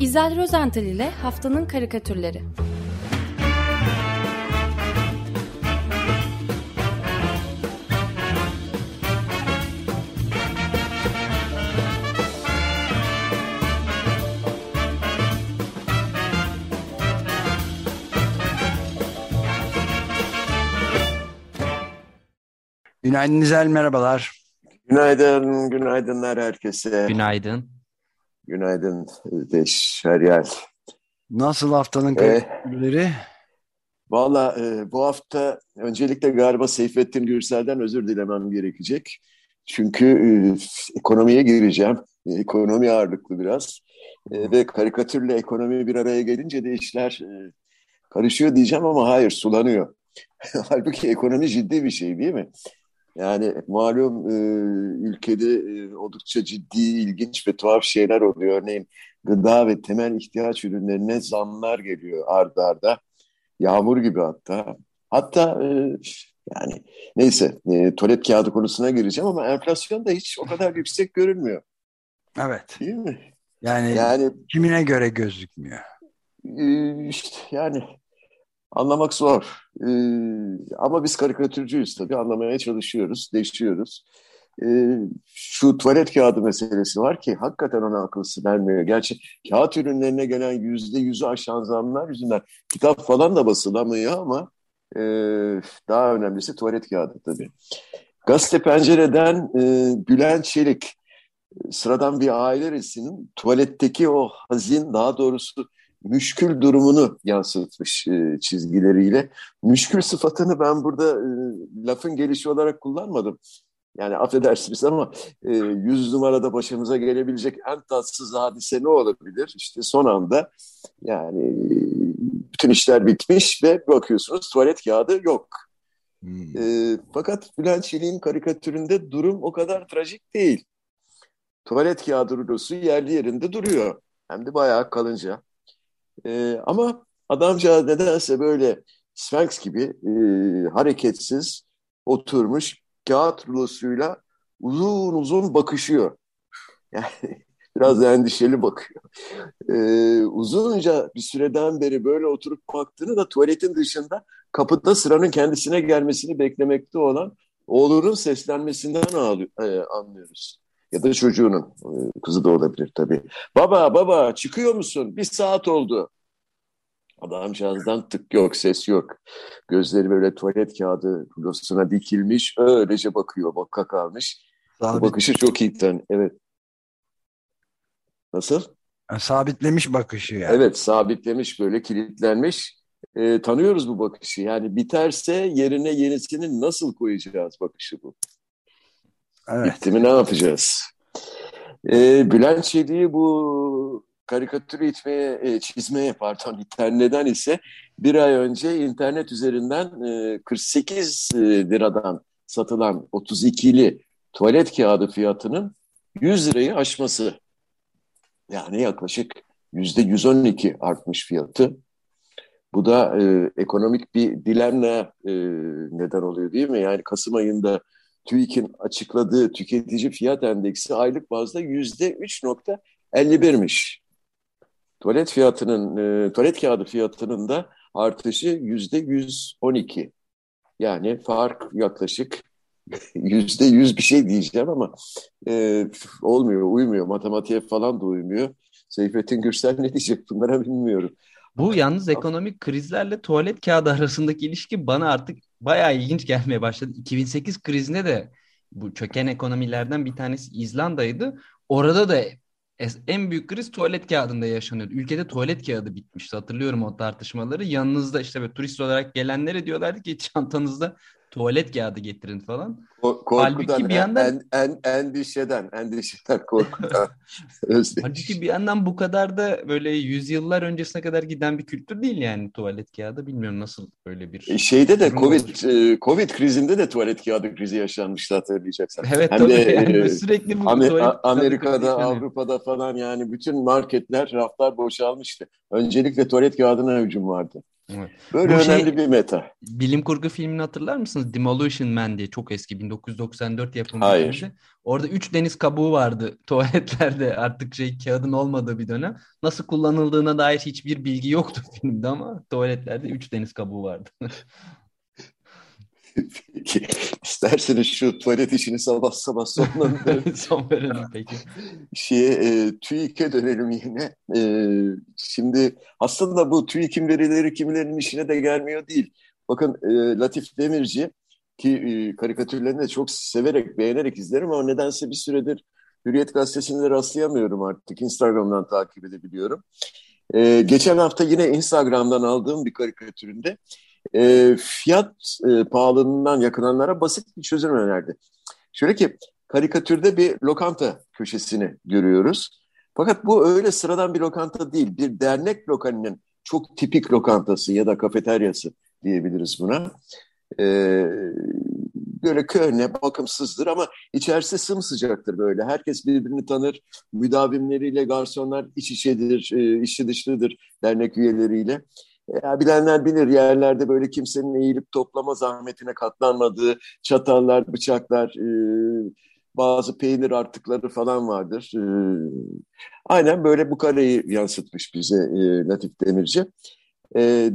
İzel Rozental ile Haftanın Karikatürleri Günaydın İzel, merhabalar. Günaydın, günaydınlar herkese. Günaydın. Günaydın Deş, Feryal. Nasıl haftanın karikatürleri? Valla e, bu hafta öncelikle galiba Seyfettin Gürsel'den özür dilemem gerekecek. Çünkü e, ekonomiye gireceğim. Ekonomi ağırlıklı biraz. E, ve karikatürle ekonomi bir araya gelince de işler e, karışıyor diyeceğim ama hayır sulanıyor. Halbuki ekonomi ciddi bir şey değil mi? Yani malum e, ülkede e, oldukça ciddi, ilginç ve tuhaf şeyler oluyor. Örneğin gıda ve temel ihtiyaç ürünlerine zamlar geliyor ardarda. arda. Yağmur gibi hatta. Hatta e, yani neyse e, tuvalet kağıdı konusuna gireceğim ama enflasyon da hiç o kadar yüksek görünmüyor. Evet. Değil mi? Yani, yani kimine göre gözükmüyor? E, işte yani Anlamak zor. Ee, ama biz karikatürcüyüz tabii. Anlamaya çalışıyoruz, değişiyoruz. Ee, şu tuvalet kağıdı meselesi var ki hakikaten ona akıl vermiyor. Gerçi kağıt ürünlerine gelen yüzde yüzü aşan zamlar yüzünden kitap falan da basılamıyor ama e, daha önemlisi tuvalet kağıdı tabii. Gazete Pencere'den e, Bülent Çelik sıradan bir aile resminin tuvaletteki o hazin daha doğrusu müşkül durumunu yansıtmış e, çizgileriyle. Müşkül sıfatını ben burada e, lafın gelişi olarak kullanmadım. Yani affedersiniz ama e, yüz numarada başımıza gelebilecek en tatsız hadise ne olabilir? İşte son anda yani bütün işler bitmiş ve bakıyorsunuz tuvalet kağıdı yok. Hmm. E, fakat Bülent Çelik'in karikatüründe durum o kadar trajik değil. Tuvalet kağıdı rulosu yerli yerinde duruyor. Hem de bayağı kalınca. E, ama adamcağız nedense böyle Sphinx gibi e, hareketsiz oturmuş kağıt rulosuyla uzun uzun bakışıyor. Yani biraz endişeli bakıyor. Ee, uzunca bir süreden beri böyle oturup baktığını da tuvaletin dışında kapıda sıranın kendisine gelmesini beklemekte olan oğlunun seslenmesinden ağlıyor, e, anlıyoruz. Ya da çocuğunun, e, kızı da olabilir tabii. Baba, baba çıkıyor musun? Bir saat oldu. Adamcağızdan tık yok, ses yok. Gözleri böyle tuvalet kağıdı rulosuna dikilmiş, öylece bakıyor, baka kalmış. Sabit. Bu bakışı çok iyi tan. Evet. Nasıl? Sabitlemiş bakışı yani. Evet, sabitlemiş böyle kilitlenmiş. E, tanıyoruz bu bakışı. Yani biterse yerine yenisini nasıl koyacağız bakışı bu. Evet. Bitti mi ne yapacağız? E, Bülent Çelik'i bu karikatürü itmeye, e, çizmeye pardon neden ise bir ay önce internet üzerinden 48 e, liradan satılan 32'li tuvalet kağıdı fiyatının 100 lirayı aşması. Yani yaklaşık yüzde 112 artmış fiyatı. Bu da e, ekonomik bir dilemle e, neden oluyor değil mi? Yani Kasım ayında TÜİK'in açıkladığı tüketici fiyat endeksi aylık bazda yüzde 3.51'miş. Tuvalet fiyatının, e, tuvalet kağıdı fiyatının da artışı yüzde 112. Yani fark yaklaşık yüzde yüz bir şey diyeceğim ama e, olmuyor, uymuyor. Matematiğe falan da uymuyor. Seyfettin Gürsel ne diyecek bunlara bilmiyorum. Bu yalnız ekonomik krizlerle tuvalet kağıdı arasındaki ilişki bana artık bayağı ilginç gelmeye başladı. 2008 krizinde de bu çöken ekonomilerden bir tanesi İzlanda'ydı. Orada da en büyük kriz tuvalet kağıdında yaşanıyordu. Ülkede tuvalet kağıdı bitmişti. Hatırlıyorum o tartışmaları. Yanınızda işte böyle turist olarak gelenlere diyorlardı ki çantanızda tuvalet kağıdı getirin falan. Korkudan, Halbuki bir yandan en, en, endişeden, endişeden korkudan. Halbuki bir yandan bu kadar da böyle yüzyıllar öncesine kadar giden bir kültür değil yani tuvalet kağıdı. Bilmiyorum nasıl böyle bir... E, şeyde de Covid, e, Covid krizinde de tuvalet kağıdı krizi yaşanmıştı hatırlayacaksan. Evet Hem tabii de, yani e, sürekli bu Amer tuvalet Amerika'da, Avrupa'da falan yani bütün marketler, raflar boşalmıştı. Öncelikle tuvalet kağıdına hücum vardı. Evet. Böyle Bu şey önemli şey, bir meta. Bilim kurgu filmini hatırlar mısınız? Demolition Man diye çok eski 1994 yapımı. Hayır. Filmdi. Orada üç deniz kabuğu vardı tuvaletlerde artık şey kağıdın olmadığı bir dönem. Nasıl kullanıldığına dair hiçbir bilgi yoktu filmde ama tuvaletlerde üç deniz kabuğu vardı. Peki. İsterseniz şu tuvalet işini sabah sabah sonlandıralım. Son verelim peki. Şeye, e, TÜİK'e dönelim yine. E, şimdi aslında bu TÜİK'in verileri kimilerinin işine de gelmiyor değil. Bakın e, Latif Demirci ki e, karikatürlerini de çok severek, beğenerek izlerim ama nedense bir süredir Hürriyet Gazetesi'nde rastlayamıyorum artık. Instagram'dan takip edebiliyorum. E, geçen hafta yine Instagram'dan aldığım bir karikatüründe e, fiyat e, pahalılığından yakınanlara basit bir çözüm önerdi. Şöyle ki karikatürde bir lokanta köşesini görüyoruz. Fakat bu öyle sıradan bir lokanta değil. Bir dernek lokalinin çok tipik lokantası ya da kafeteryası diyebiliriz buna. Ee, böyle köhne, bakımsızdır ama içerisi sımsıcaktır böyle. Herkes birbirini tanır. Müdavimleriyle garsonlar iç içedir, e, içi dışlıdır dernek üyeleriyle. Ya bilenler bilir yerlerde böyle kimsenin eğilip toplama zahmetine katlanmadığı çatallar, bıçaklar, e, bazı peynir artıkları falan vardır. E, aynen böyle bu kareyi yansıtmış bize e, Latif Demirci.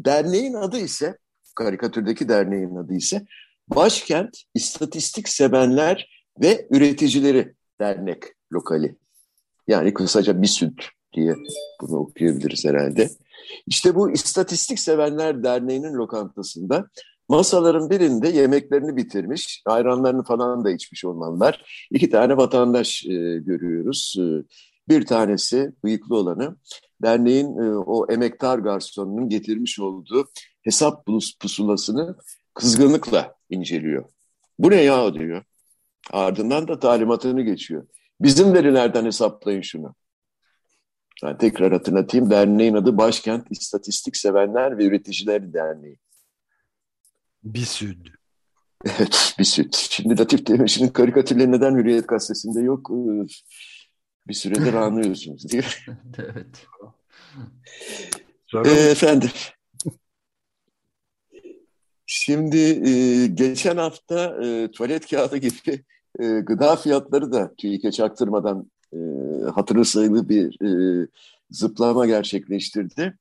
Derneğin adı ise, karikatürdeki derneğin adı ise Başkent İstatistik Sevenler ve Üreticileri Dernek Lokali. Yani kısaca BİSÜD diye bunu okuyabiliriz herhalde. İşte bu İstatistik Sevenler Derneği'nin lokantasında masaların birinde yemeklerini bitirmiş, ayranlarını falan da içmiş olmalılar. İki tane vatandaş e, görüyoruz. E, bir tanesi bıyıklı olanı derneğin e, o emektar garsonunun getirmiş olduğu hesap pusulasını kızgınlıkla inceliyor. Bu ne ya diyor. Ardından da talimatını geçiyor. Bizim verilerden hesaplayın şunu. Yani tekrar hatırlatayım. Derneğin adı Başkent İstatistik Sevenler ve Üreticiler Derneği. BİSÜD. Evet, BİSÜD. Şimdi Latif Demirci'nin karikatürleri neden Hürriyet Gazetesi'nde yok? Ee, bir süredir anlıyorsunuz değil mi? evet. Ee, efendim. Şimdi e, geçen hafta e, tuvalet kağıdı gibi e, gıda fiyatları da TÜİK'e çaktırmadan e, hatırı sayılı bir e, zıplama gerçekleştirdi.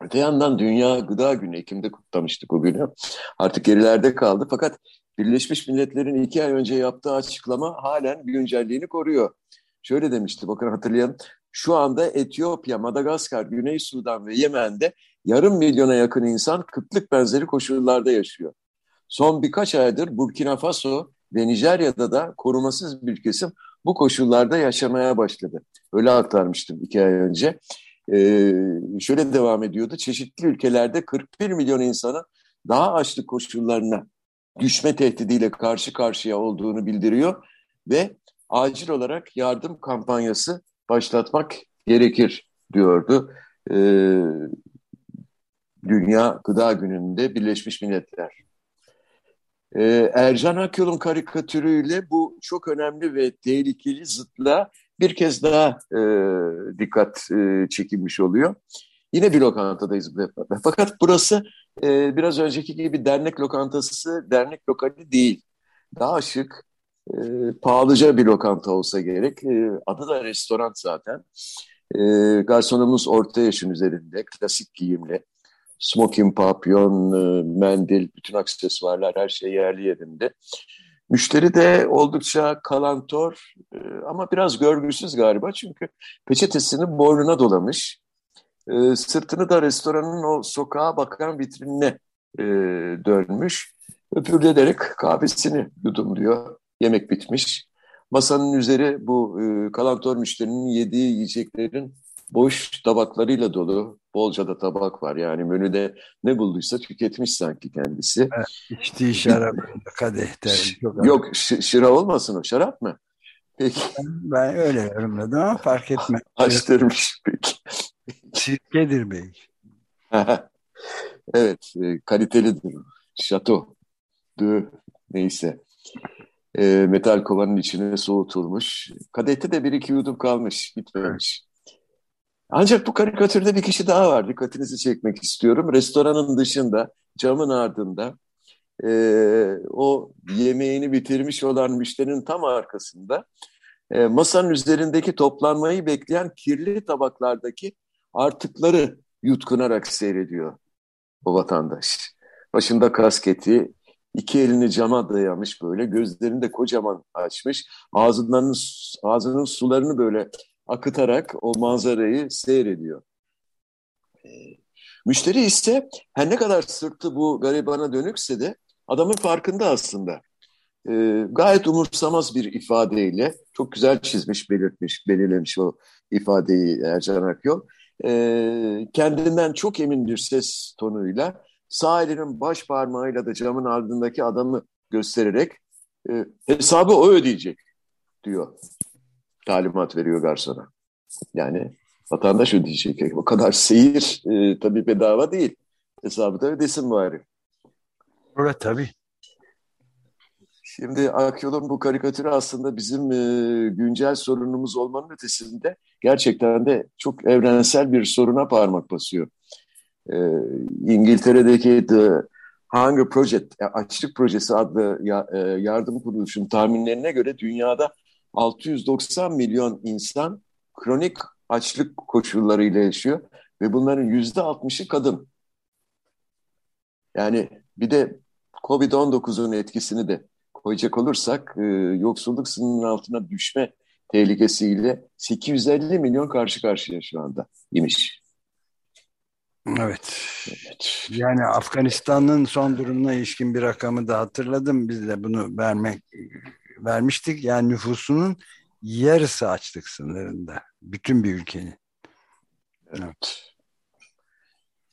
Öte yandan Dünya Gıda Günü, Ekim'de kutlamıştık o günü. Artık gerilerde kaldı fakat Birleşmiş Milletler'in iki ay önce yaptığı açıklama halen güncelliğini koruyor. Şöyle demişti, bakın hatırlayın. Şu anda Etiyopya, Madagaskar, Güney Sudan ve Yemen'de yarım milyona yakın insan kıtlık benzeri koşullarda yaşıyor. Son birkaç aydır Burkina Faso ve Nijerya'da da korumasız bir kesim bu koşullarda yaşamaya başladı. Öyle aktarmıştım iki ay önce. Ee, şöyle devam ediyordu. Çeşitli ülkelerde 41 milyon insanın daha açlık koşullarına düşme tehdidiyle karşı karşıya olduğunu bildiriyor ve acil olarak yardım kampanyası başlatmak gerekir diyordu. Ee, Dünya Gıda Günü'nde Birleşmiş Milletler. Ee, Ercan Akyol'un karikatürüyle bu çok önemli ve tehlikeli zıtla bir kez daha e, dikkat e, çekilmiş oluyor. Yine bir lokantadayız. Fakat burası e, biraz önceki gibi dernek lokantası, dernek lokali değil. Daha şık, e, pahalıca bir lokanta olsa gerek. E, adı da restoran zaten. E, garsonumuz orta yaşın üzerinde, klasik giyimli smoking, papyon, e, mendil, bütün aksesuarlar her şey yerli yerinde. Müşteri de oldukça kalantor e, ama biraz görgüsüz galiba çünkü peçetesini boynuna dolamış. E, sırtını da restoranın o sokağa bakan vitrinine dönmüş. Öpürdederek kahvesini yudumluyor. Yemek bitmiş. Masanın üzeri bu kalantor müşterinin yediği yiyeceklerin boş tabaklarıyla dolu. Bolca da tabak var. Yani menüde ne bulduysa tüketmiş sanki kendisi. Evet, içtiği şarap kadehte. Yok şıra olmasın o şarap mı? Peki. Ben öyle yorumladım ama fark etme. Açtırmış peki. Sirkedir belki. evet e, kalitelidir. Şato. Dö, neyse. E, metal kovanın içine soğutulmuş. Kadehte de bir iki yudum kalmış. Bitmemiş. Ancak bu karikatürde bir kişi daha var. Dikkatinizi çekmek istiyorum. Restoranın dışında, camın ardında e, o yemeğini bitirmiş olan müşterinin tam arkasında e, masanın üzerindeki toplanmayı bekleyen kirli tabaklardaki artıkları yutkunarak seyrediyor o vatandaş. Başında kasketi, iki elini cama dayamış böyle, gözlerini de kocaman açmış, ağzından, ağzının sularını böyle akıtarak o manzarayı seyrediyor. E, müşteri ise her ne kadar sırtı bu garibana dönükse de adamın farkında aslında. E, gayet umursamaz bir ifadeyle, çok güzel çizmiş, belirtmiş, belirlemiş o ifadeyi Ercan Akyol. E, kendinden çok emin bir ses tonuyla sağ elinin baş parmağıyla da camın ardındaki adamı göstererek e, hesabı o ödeyecek diyor. Talimat veriyor garsona. Yani vatandaş ödeyecek. O kadar seyir e, tabii bedava değil. Hesabı da ödesin bari. Evet tabii. Şimdi Akyol'un bu karikatürü aslında bizim e, güncel sorunumuz olmanın ötesinde gerçekten de çok evrensel bir soruna parmak basıyor. E, İngiltere'deki The Hunger Project, Açlık Projesi adlı ya, e, yardım kuruluşunun tahminlerine göre dünyada 690 milyon insan kronik açlık koşullarıyla yaşıyor ve bunların yüzde 60'ı kadın. Yani bir de Covid-19'un etkisini de koyacak olursak e, yoksulluk sınırının altına düşme tehlikesiyle 850 milyon karşı karşıya şu anda imiş. Evet. evet. Yani Afganistan'ın son durumuna ilişkin bir rakamı da hatırladım. Biz de bunu vermek vermiştik. Yani nüfusunun yarısı açlık sınırında. Bütün bir ülkenin. Evet.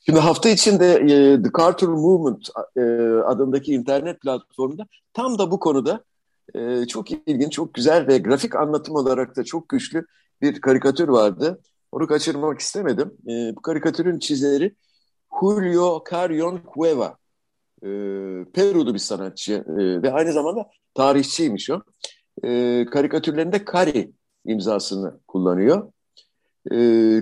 Şimdi hafta içinde e, The Carter Movement e, adındaki internet platformunda tam da bu konuda e, çok ilginç, çok güzel ve grafik anlatım olarak da çok güçlü bir karikatür vardı. Onu kaçırmak istemedim. E, bu karikatürün çizeri Julio Carrion Cueva. E, Peru'lu bir sanatçı e, ve aynı zamanda tarihçiymiş o. E, karikatürlerinde Kari imzasını kullanıyor. E,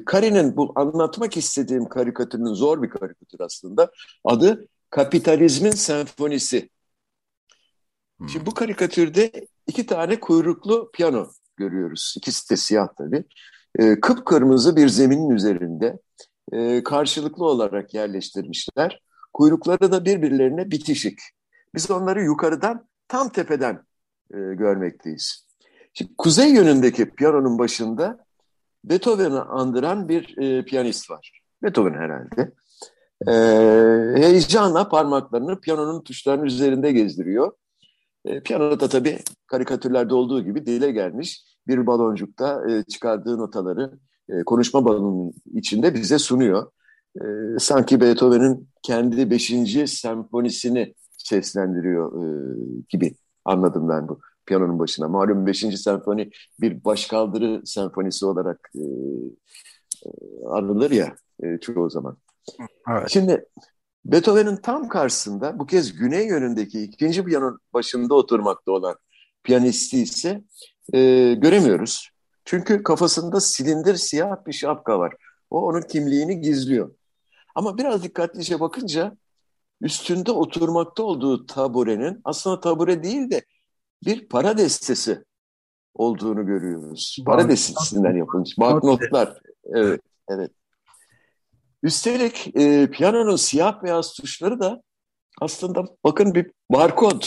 Kari'nin bu anlatmak istediğim karikatürünün zor bir karikatür aslında. Adı Kapitalizmin Senfonisi. Hmm. Şimdi bu karikatürde iki tane kuyruklu piyano görüyoruz. İkisi de siyah tabii. E, kıpkırmızı bir zeminin üzerinde e, karşılıklı olarak yerleştirmişler. Kuyrukları da birbirlerine bitişik. Biz onları yukarıdan tam tepeden e, görmekteyiz. Şimdi kuzey yönündeki piyanonun başında Beethoven'ı andıran bir e, piyanist var. Beethoven herhalde. E, heyecanla parmaklarını piyanonun tuşlarının üzerinde gezdiriyor. E, piyano da tabii karikatürlerde olduğu gibi dile gelmiş. Bir baloncukta e, çıkardığı notaları e, konuşma balonunun içinde bize sunuyor. E, sanki Beethoven'in kendi beşinci senfonisini seslendiriyor e, gibi anladım ben bu piyanonun başına. Malum 5. senfoni bir başkaldırı senfonisi olarak e, e, anılır ya e, çoğu zaman. Evet. Şimdi Beethoven'in tam karşısında bu kez güney yönündeki ikinci piyanonun başında oturmakta olan piyanisti ise e, göremiyoruz. Çünkü kafasında silindir siyah bir şapka var. O onun kimliğini gizliyor. Ama biraz dikkatlice bakınca üstünde oturmakta olduğu taburenin aslında tabure değil de bir para destesi olduğunu görüyoruz. Para destesinden yapılmış. Banknotlar. Evet, evet. Üstelik e, piyanonun siyah beyaz tuşları da aslında bakın bir barkod.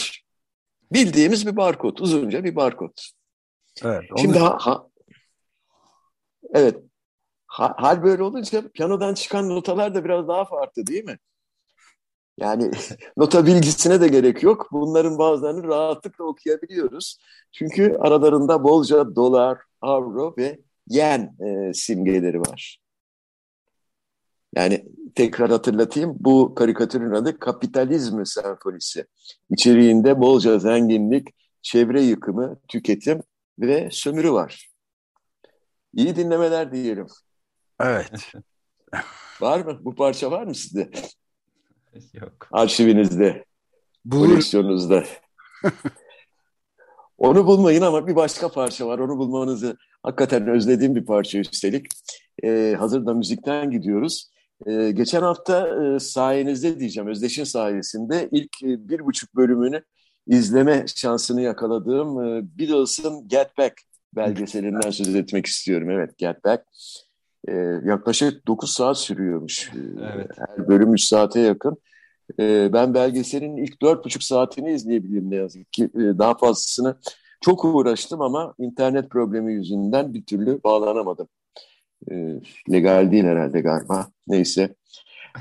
Bildiğimiz bir barkod. Uzunca bir barkod. Evet, Şimdi ha, ha, evet. Ha, hal böyle olunca piyanodan çıkan notalar da biraz daha farklı değil mi? Yani nota bilgisine de gerek yok. Bunların bazılarını rahatlıkla okuyabiliyoruz. Çünkü aralarında bolca dolar, avro ve yen e, simgeleri var. Yani tekrar hatırlatayım bu karikatürün adı Kapitalizm Senfonisi. İçeriğinde bolca zenginlik, çevre yıkımı, tüketim ve sömürü var. İyi dinlemeler diyelim. Evet. var mı? Bu parça var mı sizde? Yok. Arşivinizde, Buyur. koleksiyonunuzda. Onu bulmayın ama bir başka parça var. Onu bulmanızı hakikaten özlediğim bir parça üstelik. E, hazır da müzikten gidiyoruz. E, geçen hafta e, sayenizde diyeceğim, Özdeş'in sayesinde ilk e, bir buçuk bölümünü izleme şansını yakaladığım e, Beatles'ın Get Back belgeselinden söz etmek istiyorum. Evet, Get Back. E, yaklaşık 9 saat sürüyormuş. E, evet. Her bölüm 3 saate yakın. E, ben belgeselin ilk 4,5 saatini izleyebilirim ne yazık ki. E, daha fazlasını çok uğraştım ama internet problemi yüzünden bir türlü bağlanamadım. E, legal değil herhalde galiba. Neyse.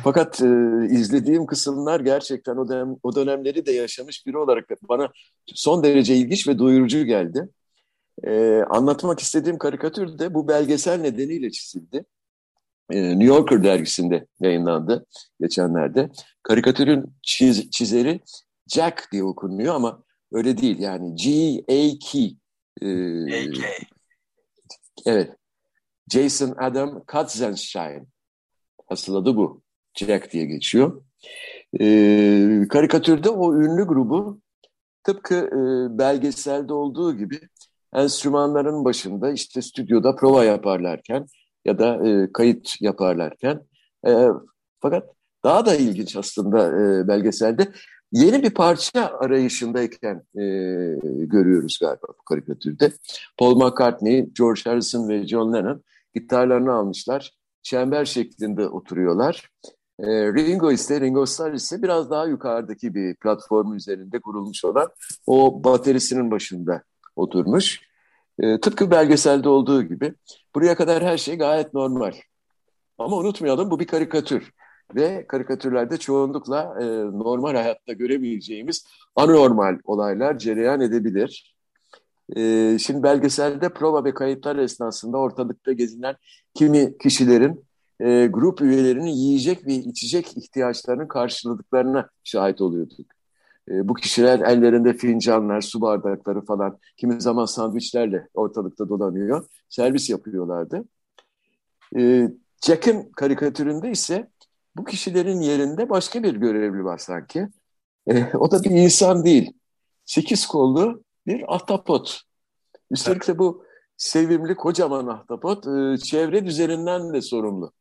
Fakat e, izlediğim kısımlar gerçekten o, dönem, o dönemleri de yaşamış biri olarak bana son derece ilginç ve doyurucu geldi. E, anlatmak istediğim karikatür de bu belgesel nedeniyle çizildi. E, New Yorker dergisinde yayınlandı geçenlerde. Karikatürün çiz, çizeri Jack diye okunuyor ama öyle değil yani G-A-K. E, evet. Jason Adam Katzenstein. Asıl adı bu. Jack diye geçiyor. E, karikatürde o ünlü grubu tıpkı e, belgeselde olduğu gibi enstrümanların başında işte stüdyoda prova yaparlarken ya da e, kayıt yaparlarken e, fakat daha da ilginç aslında e, belgeselde yeni bir parça arayışındayken e, görüyoruz galiba bu karikatürde. Paul McCartney, George Harrison ve John Lennon gitarlarını almışlar. Çember şeklinde oturuyorlar. E, Ringo ise, Ringo Starr ise biraz daha yukarıdaki bir platform üzerinde kurulmuş olan o baterisinin başında oturmuş. E, tıpkı belgeselde olduğu gibi. Buraya kadar her şey gayet normal. Ama unutmayalım bu bir karikatür. Ve karikatürlerde çoğunlukla e, normal hayatta görebileceğimiz anormal olaylar cereyan edebilir. E, şimdi belgeselde prova ve kayıtlar esnasında ortalıkta gezinen kimi kişilerin e, grup üyelerinin yiyecek ve içecek ihtiyaçlarının karşıladıklarına şahit oluyorduk. E, bu kişiler ellerinde fincanlar, su bardakları falan, kimi zaman sandviçlerle ortalıkta dolanıyor. Servis yapıyorlardı. E, Jack'ın karikatüründe ise bu kişilerin yerinde başka bir görevli var sanki. E, o da bir insan değil. Sekiz kollu bir ahtapot. Üstelik de bu sevimli kocaman ahtapot e, çevre düzeninden de sorumlu.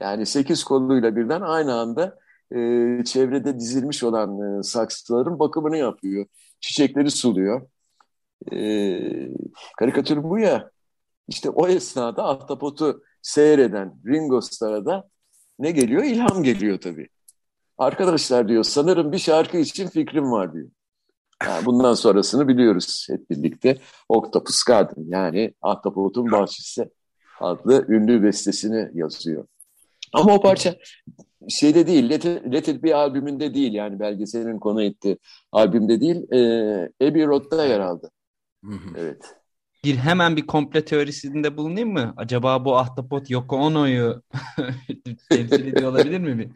Yani sekiz kolluyla birden aynı anda e, çevrede dizilmiş olan e, saksıların bakımını yapıyor. Çiçekleri suluyor. E, karikatür bu ya. İşte o esnada ahtapotu seyreden Ringo Starr'a da ne geliyor? İlham geliyor tabii. Arkadaşlar diyor sanırım bir şarkı için fikrim var diyor. Yani bundan sonrasını biliyoruz hep birlikte. Octopus Garden yani Ahtapot'un Bahçesi adlı ünlü bestesini yazıyor. Ama o parça şeyde değil, Let It, Let It Be albümünde değil yani belgeselin konu ettiği albümde değil, e, Abbey Road'da yer aldı. Hı hı. Evet. Bir hemen bir komple teorisinde bulunayım mı? Acaba bu ahtapot Yoko Ono'yu temsil ediyor olabilir mi? Bir?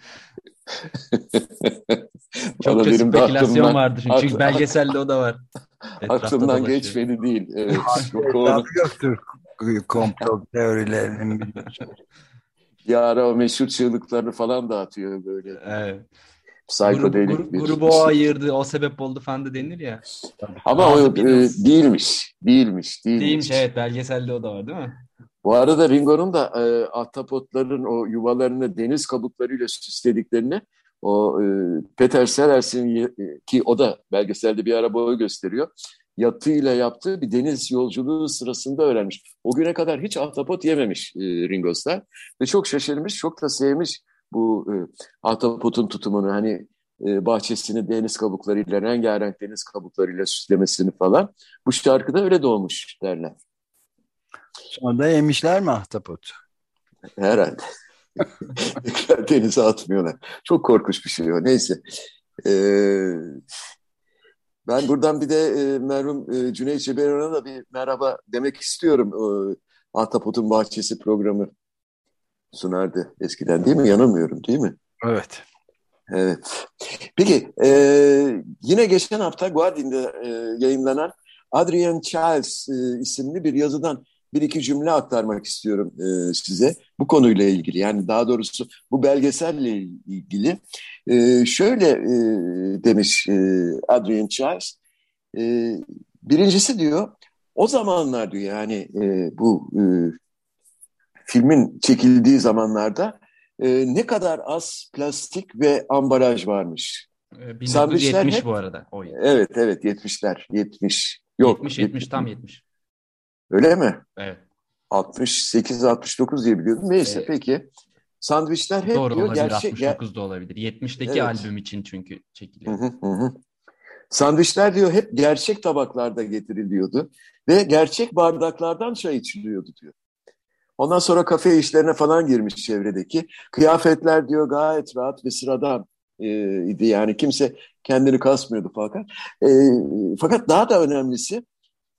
Çok da spekülasyon vardır çünkü, çünkü belgeselde o da var. Aklımdan geçmedi değil. Evet. Yoko Ono. Komplo teorilerinin bir ara o meşhur çığlıklarını falan dağıtıyor böyle. Evet. Psikodelik Grup, bir grubu o ayırdı, o sebep oldu falan da denir ya. Ama o e, değilmiş, değilmiş, değilmiş. Değilmiş evet, belgeselde o da var değil mi? Bu arada Ringo'nun da e, ahtapotların o yuvalarını deniz kabuklarıyla süslediklerini o e, Peter Sellers'in e, ki o da belgeselde bir ara boyu gösteriyor yatıyla yaptığı bir deniz yolculuğu sırasında öğrenmiş. O güne kadar hiç ahtapot yememiş e, Ringo Starr ve çok şaşırmış, çok da sevmiş bu e, ahtapotun tutumunu. Hani e, bahçesini deniz kabuklarıyla, rengarenk deniz kabuklarıyla süslemesini falan. Bu şarkıda öyle doğmuş derler. Sonra da yemişler mi ahtapot? Herhalde. denize atmıyorlar. Çok korkunç bir şey o. Neyse. Ee, ben buradan bir de e, merhum e, Cüneyt Ceberan'a da bir merhaba demek istiyorum. E, Ahtapot'un Bahçesi programı sunardı eskiden değil mi? Yanılmıyorum değil mi? Evet. Evet. Peki e, yine geçen hafta Guardian'da e, yayınlanan Adrian Charles e, isimli bir yazıdan bir iki cümle aktarmak istiyorum e, size bu konuyla ilgili. Yani daha doğrusu bu belgeselle ilgili. E, şöyle e, demiş e, Adrian Charles. E, birincisi diyor o zamanlar diyor yani e, bu e, filmin çekildiği zamanlarda e, ne kadar az plastik ve ambalaj varmış. 1970 hep, bu arada. O evet evet 70'ler 70. Yok 70 70 tam 70. Öyle mi? Evet. 68 69 diye biliyordum. Neyse evet. peki. Sandviçler hep Doğru, diyor olabilir, gerçek 69 da olabilir. 70'teki evet. albüm için çünkü çekiliyor. Hı hı hı. Sandviçler diyor hep gerçek tabaklarda getiriliyordu ve gerçek bardaklardan çay içiliyordu diyor. Ondan sonra kafe işlerine falan girmiş çevredeki. Kıyafetler diyor gayet rahat ve sıradan e, idi. Yani kimse kendini kasmıyordu fakat. E, fakat daha da önemlisi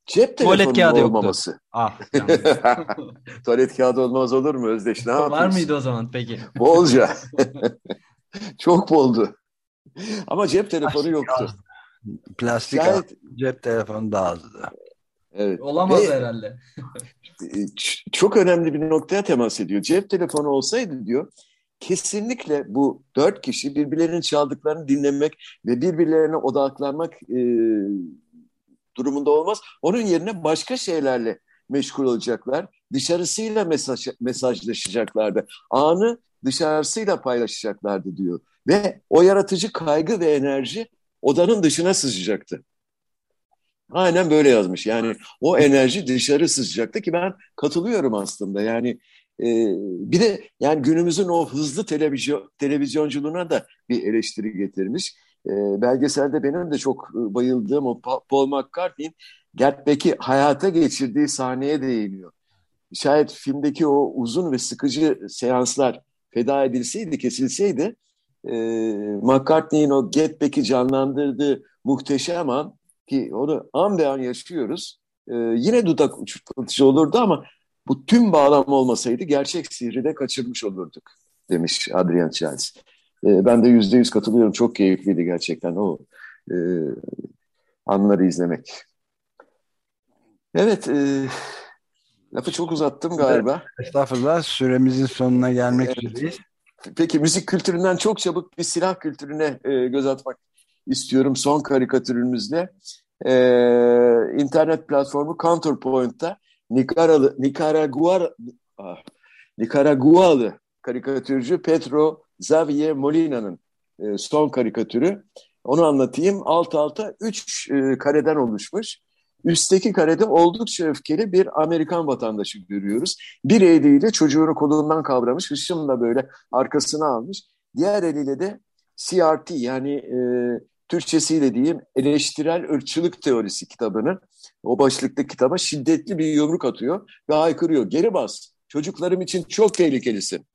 cep telefonu olmaması. Yoktu. Ah, Tuvalet kağıdı olmaz olur mu Özdeş? Ne yapıyorsun? Var mıydı o zaman peki? Bolca. Çok boldu. Ama cep telefonu yoktu. Plastik Gayet... cep telefonu da azdı. Evet. Olamaz Ve, herhalde. çok önemli bir noktaya temas ediyor. Cep telefonu olsaydı diyor kesinlikle bu dört kişi birbirlerinin çaldıklarını dinlemek ve birbirlerine odaklanmak e, durumunda olmaz. Onun yerine başka şeylerle meşgul olacaklar. Dışarısıyla mesaj, mesajlaşacaklardı. Anı dışarısıyla paylaşacaklardı diyor. Ve o yaratıcı kaygı ve enerji odanın dışına sızacaktı. Aynen böyle yazmış. Yani o enerji dışarı sızacaktı ki ben katılıyorum aslında. Yani e, bir de yani günümüzün o hızlı televizyon televizyonculuğuna da bir eleştiri getirmiş. E, belgeselde benim de çok bayıldığım o Paul McCartney'in Get hayata geçirdiği sahneye değiniyor. Şayet filmdeki o uzun ve sıkıcı seanslar feda edilseydi, kesilseydi e, McCartney'in o Get Back'i canlandırdığı muhteşem an ki onu an be an yaşıyoruz. E, yine dudak uçurtucu olurdu ama bu tüm bağlam olmasaydı gerçek sihri de kaçırmış olurduk demiş Adrian Charles. E, ben de yüzde yüz katılıyorum. Çok keyifliydi gerçekten o e, anları izlemek. Evet, e, lafı çok uzattım galiba. Estağfurullah, süremizin sonuna gelmek evet. üzereyiz. Peki müzik kültüründen çok çabuk bir silah kültürüne e, göz atmak istiyorum son karikatürümüzle. E, internet platformu Counterpoint'ta Nikaralı, Nikaragua, ah, Nikaragualı karikatürcü Pedro Xavier Molina'nın e, son karikatürü. Onu anlatayım. Alt alta üç e, kareden oluşmuş. Üstteki karede oldukça öfkeli bir Amerikan vatandaşı görüyoruz. Bir eliyle çocuğunu kolundan kavramış, hışımla böyle arkasına almış. Diğer eliyle de CRT yani e, Türkçesiyle diyeyim eleştirel ırkçılık teorisi kitabını o başlıklı kitaba şiddetli bir yumruk atıyor ve haykırıyor. Geri bas çocuklarım için çok tehlikelisin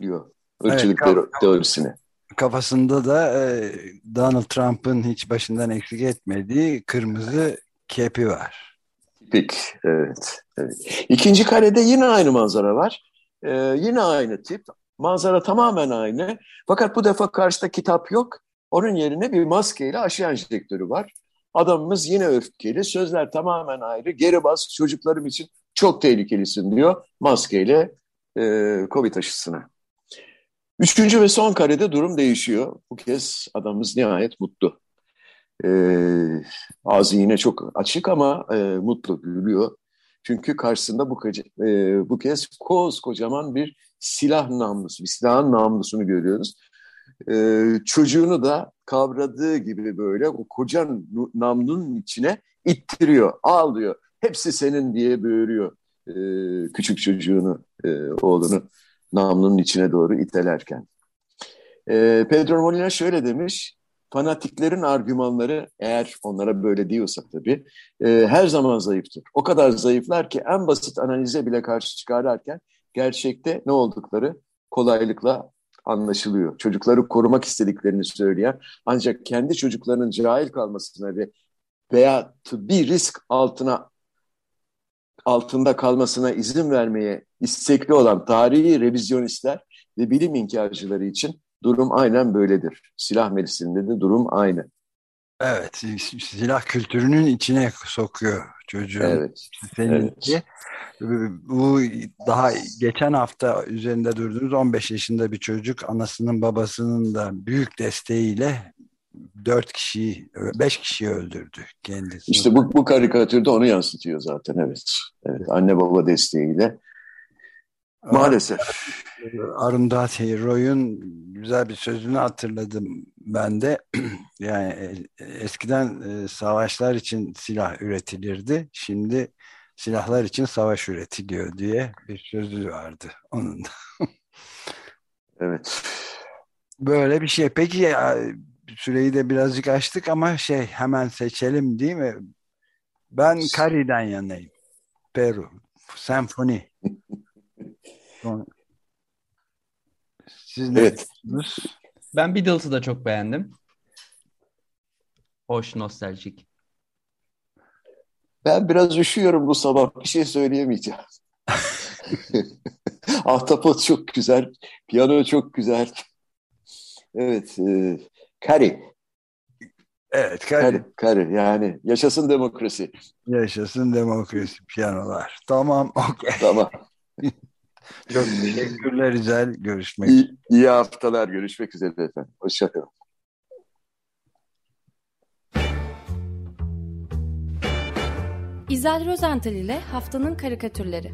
diyor ırkçılık evet, teorisine. Kafasında da e, Donald Trump'ın hiç başından eksik etmediği kırmızı kepi var. Tipik, evet, evet. İkinci karede yine aynı manzara var. Ee, yine aynı tip. Manzara tamamen aynı. Fakat bu defa karşıda kitap yok. Onun yerine bir maskeyle aşı enjektörü var. Adamımız yine öfkeli. Sözler tamamen ayrı. Geri bas çocuklarım için çok tehlikelisin diyor maskeyle e, Covid aşısına. Üçüncü ve son karede durum değişiyor. Bu kez adamımız nihayet mutlu. E, ağzı yine çok açık ama e, mutlu gülüyor. Çünkü karşısında bu, e, bu kez kocaman bir silah namlusu, bir silahın namlusunu görüyoruz e, çocuğunu da kavradığı gibi böyle o koca namlunun içine ittiriyor, al diyor. Hepsi senin diye böğürüyor e, küçük çocuğunu, e, oğlunu namlunun içine doğru itelerken. E, Pedro Molina şöyle demiş, fanatiklerin argümanları eğer onlara böyle diyorsak tabii e, her zaman zayıftır. O kadar zayıflar ki en basit analize bile karşı çıkarlarken gerçekte ne oldukları kolaylıkla anlaşılıyor. Çocukları korumak istediklerini söyleyen ancak kendi çocuklarının cahil kalmasına ve veya tıbbi risk altına altında kalmasına izin vermeye istekli olan tarihi revizyonistler ve bilim inkarcıları için durum aynen böyledir. Silah meclisinde de durum aynı. Evet, silah kültürünün içine sokuyor çocuğun. Evet. Seninki. Evet. Bu daha geçen hafta üzerinde durduğumuz 15 yaşında bir çocuk anasının babasının da büyük desteğiyle 4 kişiyi, 5 kişiyi öldürdü kendisi. İşte bu, bu karikatürde onu yansıtıyor zaten evet. evet. Anne baba desteğiyle Maalesef. Arundhati Roy'un güzel bir sözünü hatırladım ben de. Yani e, eskiden e, savaşlar için silah üretilirdi. Şimdi silahlar için savaş üretiliyor diye bir sözü vardı onun da. evet. Böyle bir şey. Peki ya, süreyi de birazcık açtık ama şey hemen seçelim değil mi? Ben Kari'den yanayım. Peru. Senfoni. Siz ne Evet. diyorsunuz? Ben Beatles'ı da çok beğendim. Hoş, nostaljik. Ben biraz üşüyorum bu sabah. Bir şey söyleyemeyeceğim. Ahtapot çok güzel. Piyano çok güzel. Evet. E, Kari. Evet, Kari. Kari. Kari. Yani yaşasın demokrasi. Yaşasın demokrasi piyanolar. Tamam, okey. Tamam. Çok teşekkürler güzel. Görüşmek İyi, iyi haftalar. Görüşmek üzere efendim. Hoşçakalın. İzel Rozental ile Haftanın Karikatürleri